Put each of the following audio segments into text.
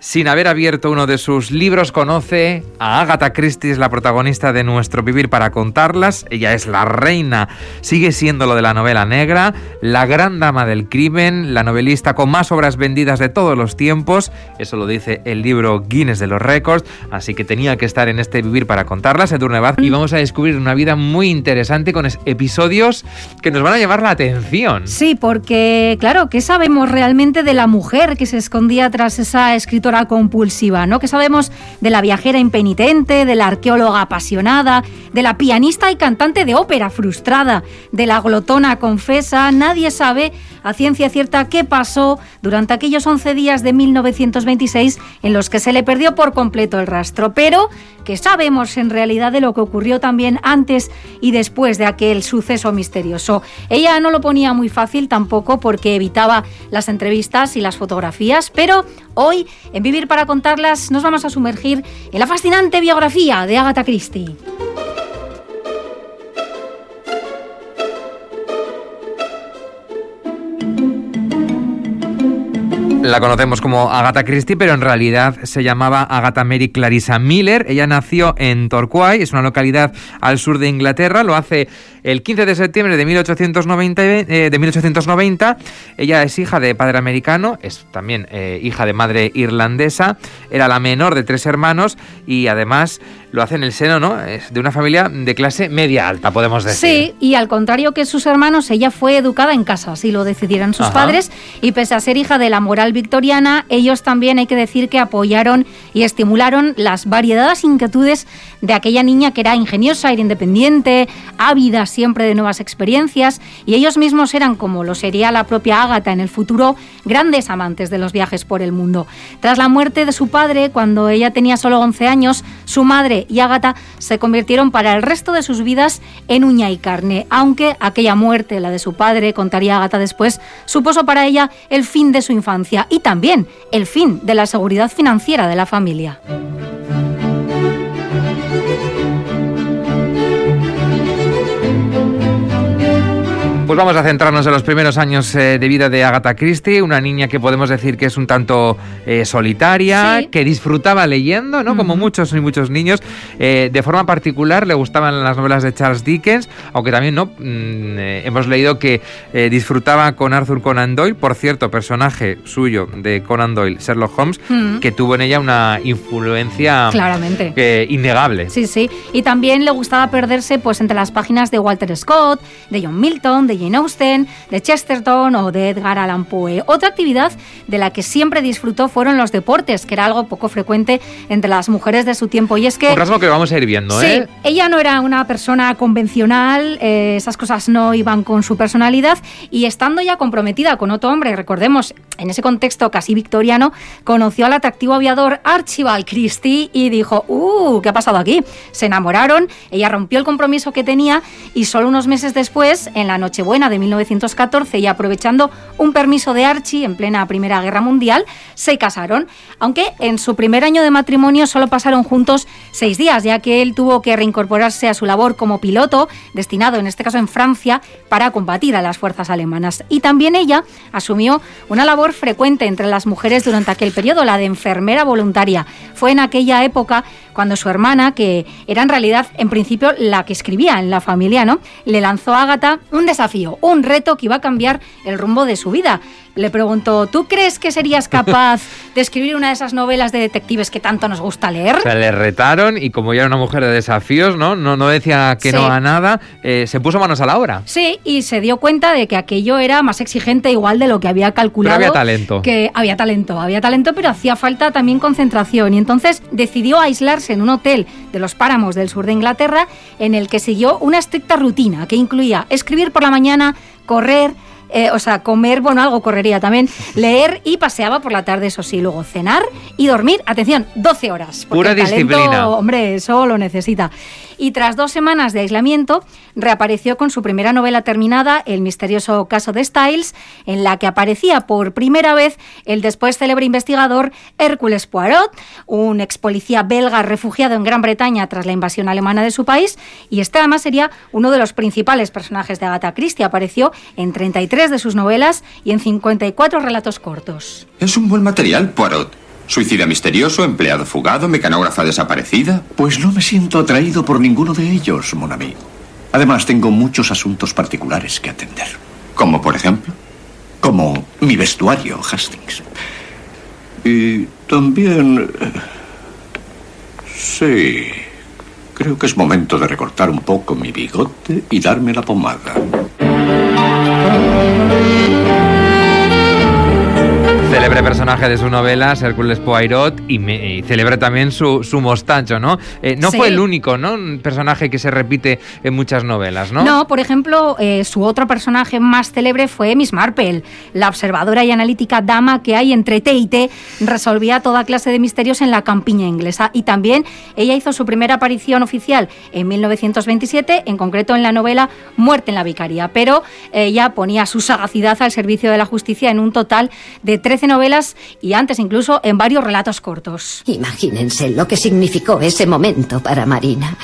sin haber abierto uno de sus libros, conoce a Agatha Christie, es la protagonista de nuestro Vivir para contarlas. Ella es la reina, sigue siendo lo de la novela negra, la gran dama del crimen, la novelista con más obras vendidas de todos los tiempos. Eso lo dice el libro Guinness de los Récords, así que tenía que estar en este Vivir para contarlas, Edurne Baz, y vamos a descubrir una vida muy interesante con episodios que nos van a llamar la atención. Sí, porque, claro, ¿qué sabemos realmente de la mujer que se escondía tras esa compulsiva, ¿no? Que sabemos de la viajera impenitente, de la arqueóloga apasionada, de la pianista y cantante de ópera frustrada, de la glotona confesa. Nadie sabe a ciencia cierta qué pasó durante aquellos 11 días de 1926 en los que se le perdió por completo el rastro, pero que sabemos en realidad de lo que ocurrió también antes y después de aquel suceso misterioso. Ella no lo ponía muy fácil tampoco porque evitaba las entrevistas y las fotografías, pero hoy en Vivir para contarlas nos vamos a sumergir en la fascinante biografía de Agatha Christie. La conocemos como Agatha Christie, pero en realidad se llamaba Agatha Mary Clarissa Miller. Ella nació en Torquay, es una localidad al sur de Inglaterra. Lo hace el 15 de septiembre de 1890. Eh, de 1890. Ella es hija de padre americano, es también eh, hija de madre irlandesa. Era la menor de tres hermanos y además lo hace en el seno, ¿no? Es de una familia de clase media alta, podemos decir. Sí, y al contrario que sus hermanos, ella fue educada en casa, así lo decidieron sus padres, y pese a ser hija de la moral victoriana, ellos también hay que decir que apoyaron y estimularon las variedades inquietudes de aquella niña que era ingeniosa, era independiente, ávida siempre de nuevas experiencias, y ellos mismos eran, como lo sería la propia Ágata en el futuro, grandes amantes de los viajes por el mundo. Tras la muerte de su padre, cuando ella tenía solo 11 años, su madre y Ágata se convirtieron para el resto de sus vidas en uña y carne, aunque aquella muerte, la de su padre, contaría Ágata después, supuso para ella el fin de su infancia y también el fin de la seguridad financiera de la familia. Pues vamos a centrarnos en los primeros años eh, de vida de Agatha Christie, una niña que podemos decir que es un tanto eh, solitaria, que disfrutaba leyendo, ¿no? Como muchos y muchos niños. Eh, de forma particular le gustaban las novelas de Charles Dickens, aunque también no mm, hemos leído que disfrutaba con Arthur Conan Doyle, por cierto, personaje suyo de Conan Doyle, Sherlock Holmes, que tuvo en ella una influencia claramente innegable. Sí, sí. Y también le gustaba perderse pues entre las páginas de Walter Scott, de John Milton, de Jane Austen, de Chesterton o de Edgar Allan Poe. Otra actividad de la que siempre disfrutó fueron los deportes, que era algo poco frecuente entre las mujeres de su tiempo. Y es que... Un rasgo que vamos a ir viendo, sí, ¿eh? ella no era una persona convencional, eh, esas cosas no iban con su personalidad y estando ya comprometida con otro hombre, recordemos, en ese contexto casi victoriano, conoció al atractivo aviador Archibald Christie y dijo, ¡uh! ¿Qué ha pasado aquí? Se enamoraron, ella rompió el compromiso que tenía y solo unos meses después, en la noche buena de 1914 y aprovechando un permiso de Archie en plena Primera Guerra Mundial, se casaron, aunque en su primer año de matrimonio solo pasaron juntos seis días, ya que él tuvo que reincorporarse a su labor como piloto, destinado en este caso en Francia, para combatir a las fuerzas alemanas. Y también ella asumió una labor frecuente entre las mujeres durante aquel periodo, la de enfermera voluntaria. Fue en aquella época cuando su hermana, que era en realidad en principio la que escribía en la familia, ¿no? le lanzó a Agatha un desafío un reto que iba a cambiar el rumbo de su vida. Le preguntó, ¿tú crees que serías capaz de escribir una de esas novelas de detectives que tanto nos gusta leer? Se le retaron y como ya era una mujer de desafíos, ¿no? No, no decía que no a nada, eh, se puso manos a la obra. Sí, y se dio cuenta de que aquello era más exigente igual de lo que había calculado. Pero había talento. Que había talento, había talento, pero hacía falta también concentración. Y entonces decidió aislarse en un hotel de los páramos del sur de Inglaterra en el que siguió una estricta rutina que incluía escribir por la mañana, correr, eh, o sea, comer, bueno, algo correría también, leer y paseaba por la tarde, eso sí, luego cenar y dormir, atención, 12 horas. Pura disciplina. Hombre, eso lo necesita y tras dos semanas de aislamiento reapareció con su primera novela terminada, El misterioso caso de Styles, en la que aparecía por primera vez el después célebre investigador Hércules Poirot, un ex policía belga refugiado en Gran Bretaña tras la invasión alemana de su país, y este además sería uno de los principales personajes de Agatha Christie. Apareció en 33 de sus novelas y en 54 relatos cortos. Es un buen material, Poirot. ¿Suicida misterioso, empleado fugado, mecanógrafa desaparecida? Pues no me siento atraído por ninguno de ellos, mon ami. Además, tengo muchos asuntos particulares que atender. ¿Como por ejemplo? Como mi vestuario, Hastings. Y también... Eh, sí. Creo que es momento de recortar un poco mi bigote y darme la pomada. Célebre personaje de su novela, Hércules Poirot, y, me, celebre también su, su mostacho, ¿no? Eh, no fue el único, ¿no? Un personaje que se repite en muchas novelas, ¿no? No, por ejemplo, eh, su otro personaje más célebre fue Miss Marple, la observadora y analítica dama que hay entre té y té, resolvía toda clase de misterios en la campiña inglesa. Y también ella hizo su primera aparición oficial en 1927, en concreto en la novela Muerte en la Vicaría, pero ella ponía su sagacidad al servicio de la justicia en un total de 13 novelas y antes incluso en varios relatos cortos. Imagínense lo que significó ese momento para Marina.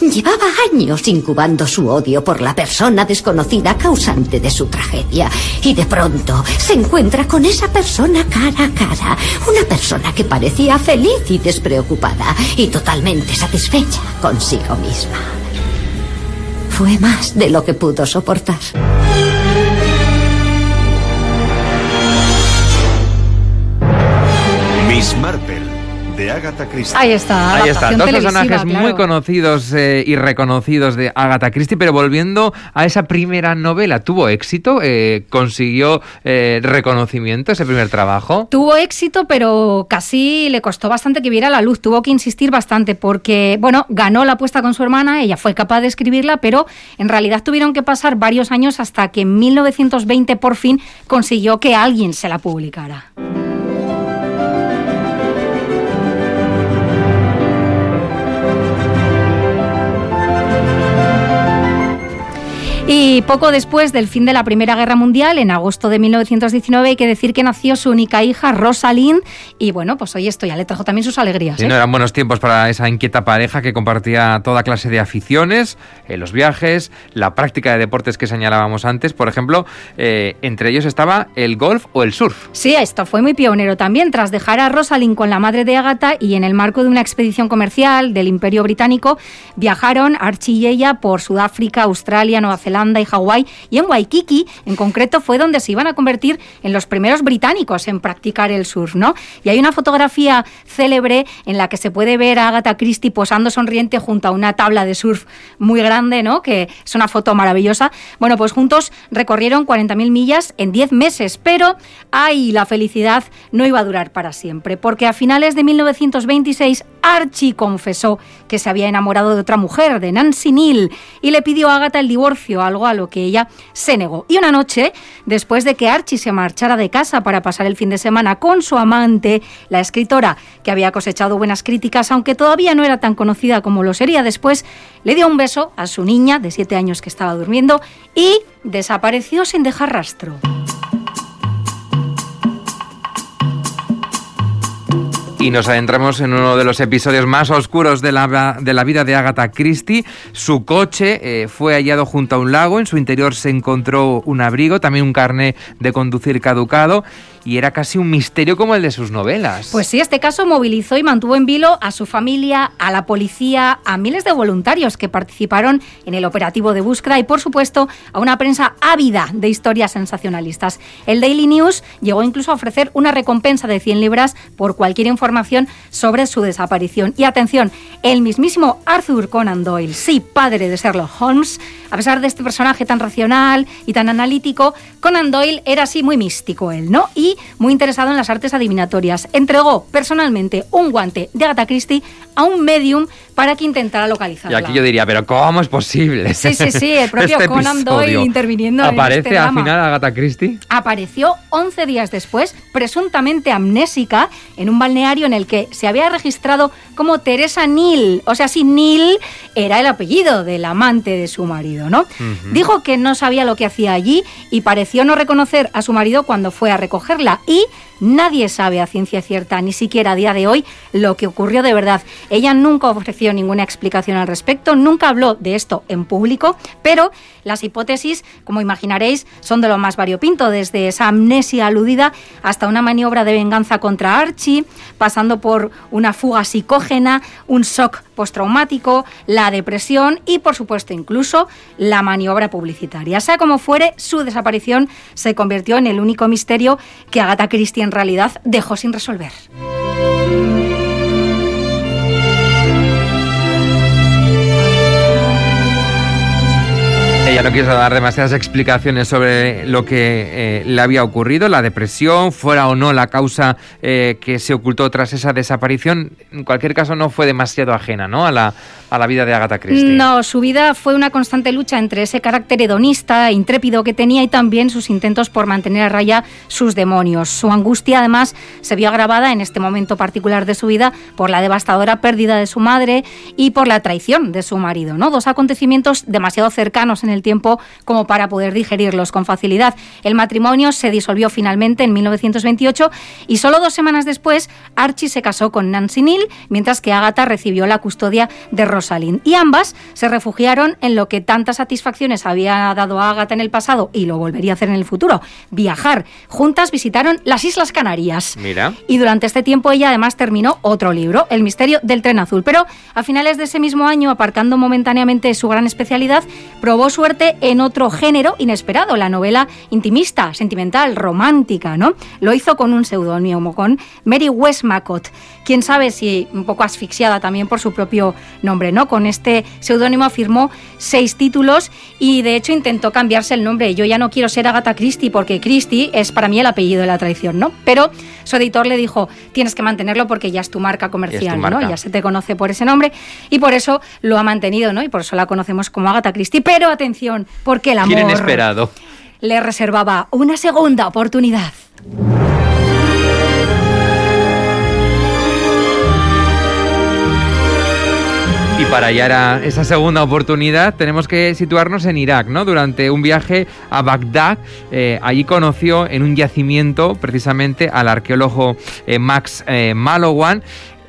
Llevaba años incubando su odio por la persona desconocida causante de su tragedia. Y de pronto se encuentra con esa persona cara a cara. Una persona que parecía feliz y despreocupada y totalmente satisfecha consigo misma. Fue más de lo que pudo soportar. Agatha Christie. Ahí está. Ahí está, dos personajes muy conocidos eh, y reconocidos de Agatha Christie, pero volviendo a esa primera novela, ¿tuvo éxito? Eh, ¿Consiguió eh, reconocimiento ese primer trabajo? Tuvo éxito, pero casi le costó bastante que viera la luz. Tuvo que insistir bastante porque, bueno, ganó la apuesta con su hermana, ella fue capaz de escribirla, pero en realidad tuvieron que pasar varios años hasta que en 1920 por fin consiguió que alguien se la publicara. Y poco después del fin de la Primera Guerra Mundial, en agosto de 1919, hay que decir que nació su única hija, Rosalind, y bueno, pues hoy esto ya le trajo también sus alegrías. Sí, ¿eh? no eran buenos tiempos para esa inquieta pareja que compartía toda clase de aficiones, eh, los viajes, la práctica de deportes que señalábamos antes. Por ejemplo, eh, entre ellos estaba el golf o el surf. Sí, esto fue muy pionero también. Tras dejar a Rosalind con la madre de Agatha y en el marco de una expedición comercial del Imperio Británico, viajaron Archie y ella por Sudáfrica, Australia, Nueva Zelanda, y Hawái y en Waikiki, en concreto, fue donde se iban a convertir en los primeros británicos en practicar el surf, ¿no? Y hay una fotografía célebre en la que se puede ver a Agatha Christie posando sonriente junto a una tabla de surf muy grande, ¿no? Que es una foto maravillosa. Bueno, pues juntos recorrieron 40.000 millas en 10 meses, pero ay, la felicidad no iba a durar para siempre, porque a finales de 1926 Archie confesó que se había enamorado de otra mujer, de Nancy Neal, y le pidió a Agatha el divorcio, algo a lo que ella se negó. Y una noche, después de que Archie se marchara de casa para pasar el fin de semana con su amante, la escritora, que había cosechado buenas críticas, aunque todavía no era tan conocida como lo sería después, le dio un beso a su niña de siete años que estaba durmiendo y desapareció sin dejar rastro. Y nos adentramos en uno de los episodios más oscuros de la, de la vida de Agatha Christie. Su coche eh, fue hallado junto a un lago, en su interior se encontró un abrigo, también un carné de conducir caducado y era casi un misterio como el de sus novelas. Pues sí, este caso movilizó y mantuvo en vilo a su familia, a la policía, a miles de voluntarios que participaron en el operativo de búsqueda y, por supuesto, a una prensa ávida de historias sensacionalistas. El Daily News llegó incluso a ofrecer una recompensa de 100 libras por cualquier información sobre su desaparición. Y atención, el mismísimo Arthur Conan Doyle, sí, padre de Sherlock Holmes, a pesar de este personaje tan racional y tan analítico, Conan Doyle era así muy místico él, ¿no? Y muy interesado en las artes adivinatorias. Entregó personalmente un guante de Agatha Christie a un medium para que intentara localizarla. Y aquí yo diría, pero ¿cómo es posible? Sí, sí, sí, el propio Este Conan Doyle interviniendo en ¿Aparece este al final Agatha Christie? Apareció 11 días después, presuntamente amnésica, en un balneario en el que se había registrado como Teresa Neal. O sea, sí, Neal era el apellido del amante de su marido, ¿no? Dijo que no sabía lo que hacía allí y pareció no reconocer a su marido cuando fue a recogerla. Y nadie sabe a ciencia cierta, ni siquiera a día de hoy, lo que ocurrió de verdad. Ella nunca ofreció ninguna explicación al respecto, nunca habló de esto en público, pero las hipótesis, como imaginaréis, son de lo más variopinto, desde esa amnesia aludida hasta una maniobra de venganza contra Archie, pasando por una fuga psicógena, un shock postraumático, la depresión y, por supuesto, incluso la maniobra publicitaria. Sea como fuere, su desaparición se convirtió en el único misterio que Agatha Christie en realidad dejó sin resolver. Ella no quiso dar demasiadas explicaciones sobre lo que eh, le había ocurrido, la depresión, fuera o no la causa eh, que se ocultó tras esa desaparición. En cualquier caso, no fue demasiado ajena ¿no? a, la, a la vida de Agatha Christie. No, su vida fue una constante lucha entre ese carácter hedonista, intrépido que tenía y también sus intentos por mantener a raya sus demonios. Su angustia, además, se vio agravada en este momento particular de su vida por la devastadora pérdida de su madre y por la traición de su marido, ¿no? Dos acontecimientos demasiado cercanos en el tiempo como para poder digerirlos con facilidad. El matrimonio se disolvió finalmente en 1928 y solo dos semanas después Archie se casó con Nancy Neal, mientras que Agatha recibió la custodia de Rosalind. Y ambas se refugiaron en lo que tantas satisfacciones había dado a Agatha en el pasado y lo volvería a hacer en el futuro, viajar. Juntas visitaron las Islas Canarias. Mira. Y durante este tiempo ella además terminó otro libro, El misterio del tren azul. Pero a finales de ese mismo año, aparcando momentáneamente su gran especialidad, probó suerte en otro género inesperado, la novela intimista, sentimental, romántica, ¿no? Lo hizo con un seudónimo, con Mary Westmacott. Quién sabe si un poco asfixiada también por su propio nombre, ¿no? Con este seudónimo firmó seis títulos y de hecho intentó cambiarse el nombre. Yo ya no quiero ser Agatha Christie porque Christie es para mí el apellido de la traición, ¿no? Pero su editor le dijo, tienes que mantenerlo porque ya es tu marca comercial, marca. ¿no? Ya se te conoce por ese nombre y por eso lo ha mantenido, ¿no? Y por eso la conocemos como Agatha Christie. Pero atención, porque el amor inesperado. le reservaba una segunda oportunidad. Para hallar a esa segunda oportunidad tenemos que situarnos en Irak, ¿no? Durante un viaje a Bagdad, eh, allí conoció en un yacimiento precisamente al arqueólogo eh, Max eh, Malowan.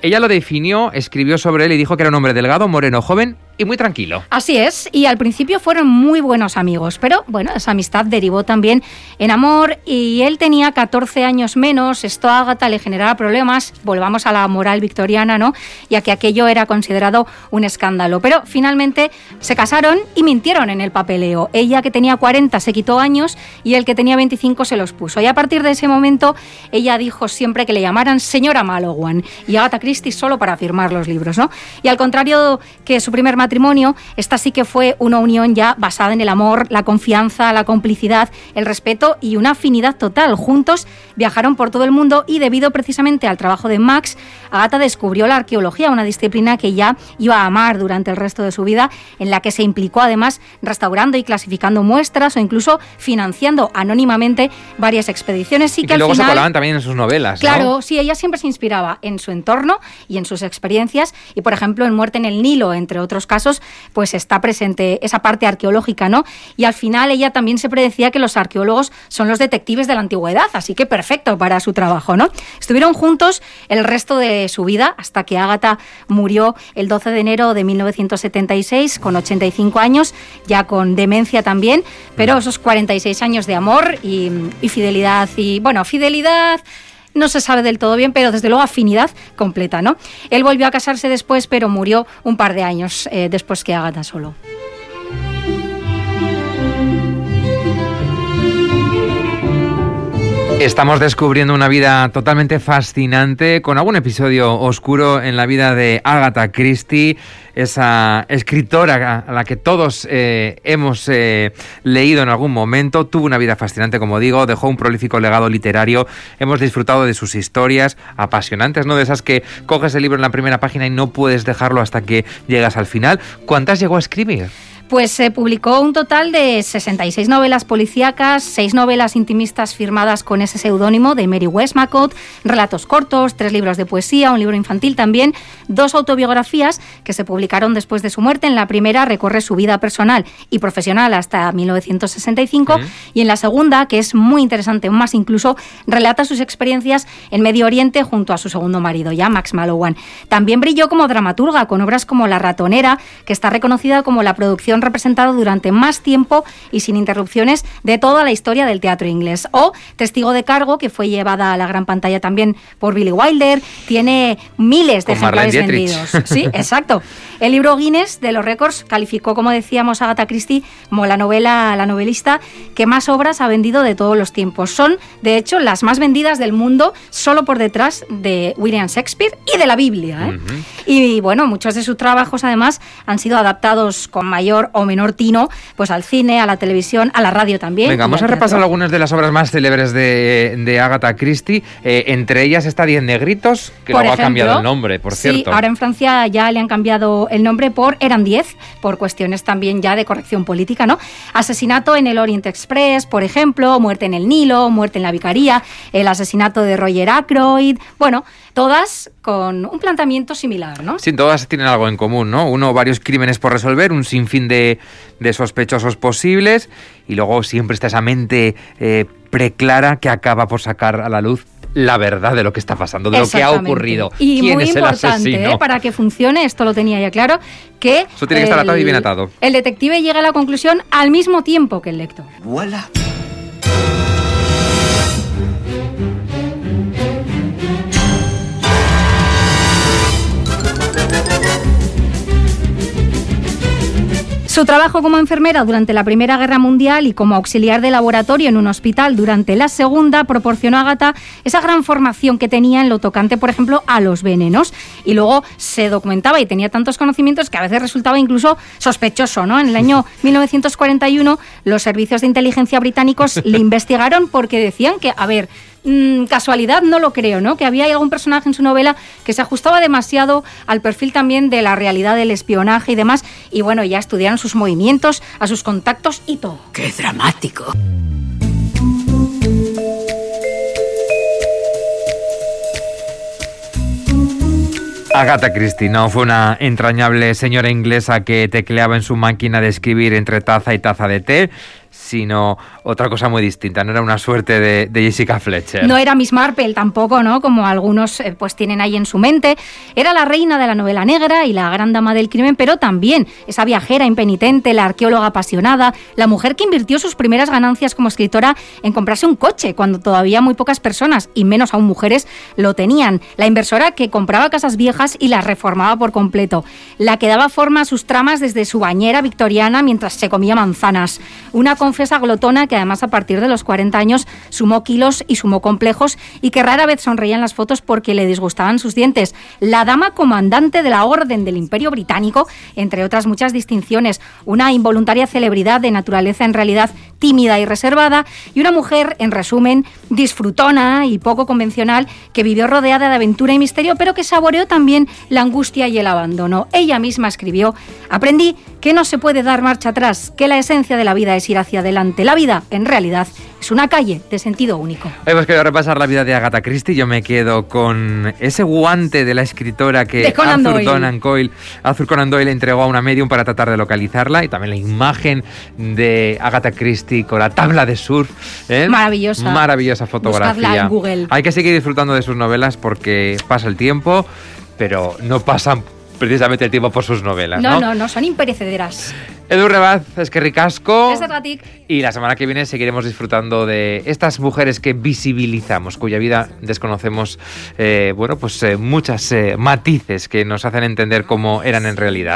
Ella lo definió, escribió sobre él y dijo que era un hombre delgado, moreno, joven y muy tranquilo. Así es, y al principio fueron muy buenos amigos, pero bueno, esa amistad derivó también en amor y él tenía 14 años menos, esto a Agatha le generaba problemas, volvamos a la moral victoriana, ¿no? Ya que aquello era considerado un escándalo, pero finalmente se casaron y mintieron en el papeleo. Ella que tenía 40 se quitó años y el que tenía 25 se los puso. Y a partir de ese momento ella dijo siempre que le llamaran señora Malowan y Agatha Christie solo para firmar los libros, ¿no? Y al contrario que su primer esta sí que fue una unión ya basada en el amor, la confianza, la complicidad, el respeto y una afinidad total. Juntos viajaron por todo el mundo y debido precisamente al trabajo de Max, Agatha descubrió la arqueología, una disciplina que ya iba a amar durante el resto de su vida, en la que se implicó además restaurando y clasificando muestras o incluso financiando anónimamente varias expediciones y, Y que, que al luego se colaban también en sus novelas, ¿no? Claro, sí, ella siempre se inspiraba en su entorno y en sus experiencias y, por ejemplo, en Muerte en el Nilo, entre otros casos, pues está presente esa parte arqueológica, ¿no? Y al final ella también se predecía que los arqueólogos son los detectives de la antigüedad, así que perfecto para su trabajo, ¿no? Estuvieron juntos el resto de su vida hasta que Ágata murió el 12 de enero de 1976 con 85 años, ya con demencia también, pero esos 46 años de amor y, y fidelidad y, bueno, fidelidad no se sabe del todo bien, pero desde luego afinidad completa, ¿no? Él volvió a casarse después, pero murió un par de años eh, después que Agatha solo. Estamos descubriendo una vida totalmente fascinante, con algún episodio oscuro en la vida de Agatha Christie. esa escritora a la que todos eh, hemos eh, leído en algún momento. Tuvo una vida fascinante, como digo, dejó un prolífico legado literario. Hemos disfrutado de sus historias apasionantes, ¿no? De esas que coges el libro en la primera página y no puedes dejarlo hasta que llegas al final. ¿Cuántas llegó a escribir? Pues se publicó un total de 66 novelas policíacas, 6 novelas intimistas firmadas con ese seudónimo de Mary Westmacott, relatos cortos, tres libros de poesía, un libro infantil también, dos autobiografías que se publicaron después de su muerte. En la primera recorre su vida personal y profesional hasta 1965 y en la segunda, que es muy interesante, más incluso, relata sus experiencias en Medio Oriente junto a su segundo marido, ya Max Mallowan. También brilló como dramaturga con obras como La ratonera, que está reconocida como la producción representado durante más tiempo y sin interrupciones de toda la historia del teatro inglés. O Testigo de Cargo, que fue llevada a la gran pantalla también por Billy Wilder, tiene miles de ejemplares vendidos. Sí, exacto. El libro Guinness de los récords calificó, como decíamos, a Agatha Christie como la novela, la novelista que más obras ha vendido de todos los tiempos. Son, de hecho, las más vendidas del mundo, solo por detrás de William Shakespeare y de la Biblia. ¿eh? Y bueno, muchos de sus trabajos, además, han sido adaptados con mayor o menor tino, pues al cine, a la televisión, a la radio también. Venga, vamos a repasar algunas de las obras más célebres de, de Agatha Christie. Eh, entre ellas está Diez Negritos, que luego ha cambiado el nombre, por sí, cierto. ahora en Francia ya le han cambiado el nombre por Eran Diez, por cuestiones también ya de corrección política, ¿no? Asesinato en el Orient Express, por ejemplo, Muerte en el Nilo, Muerte en la Vicaría, el asesinato de Roger Ackroyd, bueno, todas con un planteamiento similar, ¿no? Sí, todas tienen algo en común, ¿no? Uno, varios crímenes por resolver, un sinfín de, de sospechosos posibles y luego siempre está esa mente eh, preclara que acaba por sacar a la luz la verdad de lo que está pasando, de lo que ha ocurrido. Y ¿Quién muy es el importante, asesino? ¿eh? para que funcione, esto lo tenía ya claro, que Eso tiene que estar atado y bien atado. el detective llega a la conclusión al mismo tiempo que el lector. Voilà. Su trabajo como enfermera durante la Primera Guerra Mundial y como auxiliar de laboratorio en un hospital durante la Segunda proporcionó a Agatha esa gran formación que tenía en lo tocante, por ejemplo, a los venenos. Y luego se documentaba y tenía tantos conocimientos que a veces resultaba incluso sospechoso. ¿no? En el año 1941 los servicios de inteligencia británicos le investigaron porque decían que, a ver, mm, casualidad no lo creo, ¿no? Que había algún personaje en su novela que se ajustaba demasiado al perfil también de la realidad del espionaje y demás. Y bueno, ya estudiaron sus movimientos, a sus contactos y todo. ¡Qué dramático! Agatha Christie no fue una entrañable señora inglesa que tecleaba en su máquina de escribir entre taza y taza de té, sino otra cosa muy distinta. No era una suerte de, de Jessica Fletcher. No era Miss Marple tampoco, ¿no? Como algunos eh, pues tienen ahí en su mente. Era la reina de la novela negra y la gran dama del crimen, pero también esa viajera impenitente, la arqueóloga apasionada, la mujer que invirtió sus primeras ganancias como escritora en comprarse un coche cuando todavía muy pocas personas, y menos aún mujeres, lo tenían. La inversora que compraba casas viejas y las reformaba por completo. La que daba forma a sus tramas desde su bañera victoriana mientras se comía manzanas. Una confesa glotona que además a partir de los 40 años sumó kilos y sumó complejos y que rara vez sonreía en las fotos porque le disgustaban sus dientes. La dama comandante de la Orden del Imperio Británico, entre otras muchas distinciones, una involuntaria celebridad de naturaleza en realidad tímida y reservada y una mujer, en resumen, disfrutona y poco convencional que vivió rodeada de aventura y misterio, pero que saboreó también la angustia y el abandono. Ella misma escribió, aprendí que no se puede dar marcha atrás, que la esencia de la vida es ir hacia adelante. La vida, en realidad, es una calle de sentido único. Hemos querido repasar la vida de Agatha Christie. Yo me quedo con ese guante de la escritora que Conan Arthur, Doyle. Doyle, Arthur Conan Doyle entregó a una medium para tratar de localizarla y también la imagen de Agatha Christie la tabla de surf. ¿eh? Maravillosa. Maravillosa fotografía. En Google. Hay que seguir disfrutando de sus novelas porque pasa el tiempo, pero no pasan precisamente el tiempo por sus novelas. No, No, no, no, son imperecederas. Edu Rebaz, es que ricasco. Y la semana que viene seguiremos disfrutando de estas mujeres que visibilizamos, cuya vida desconocemos, eh, bueno, pues eh, muchas eh, matices que nos hacen entender cómo eran en realidad.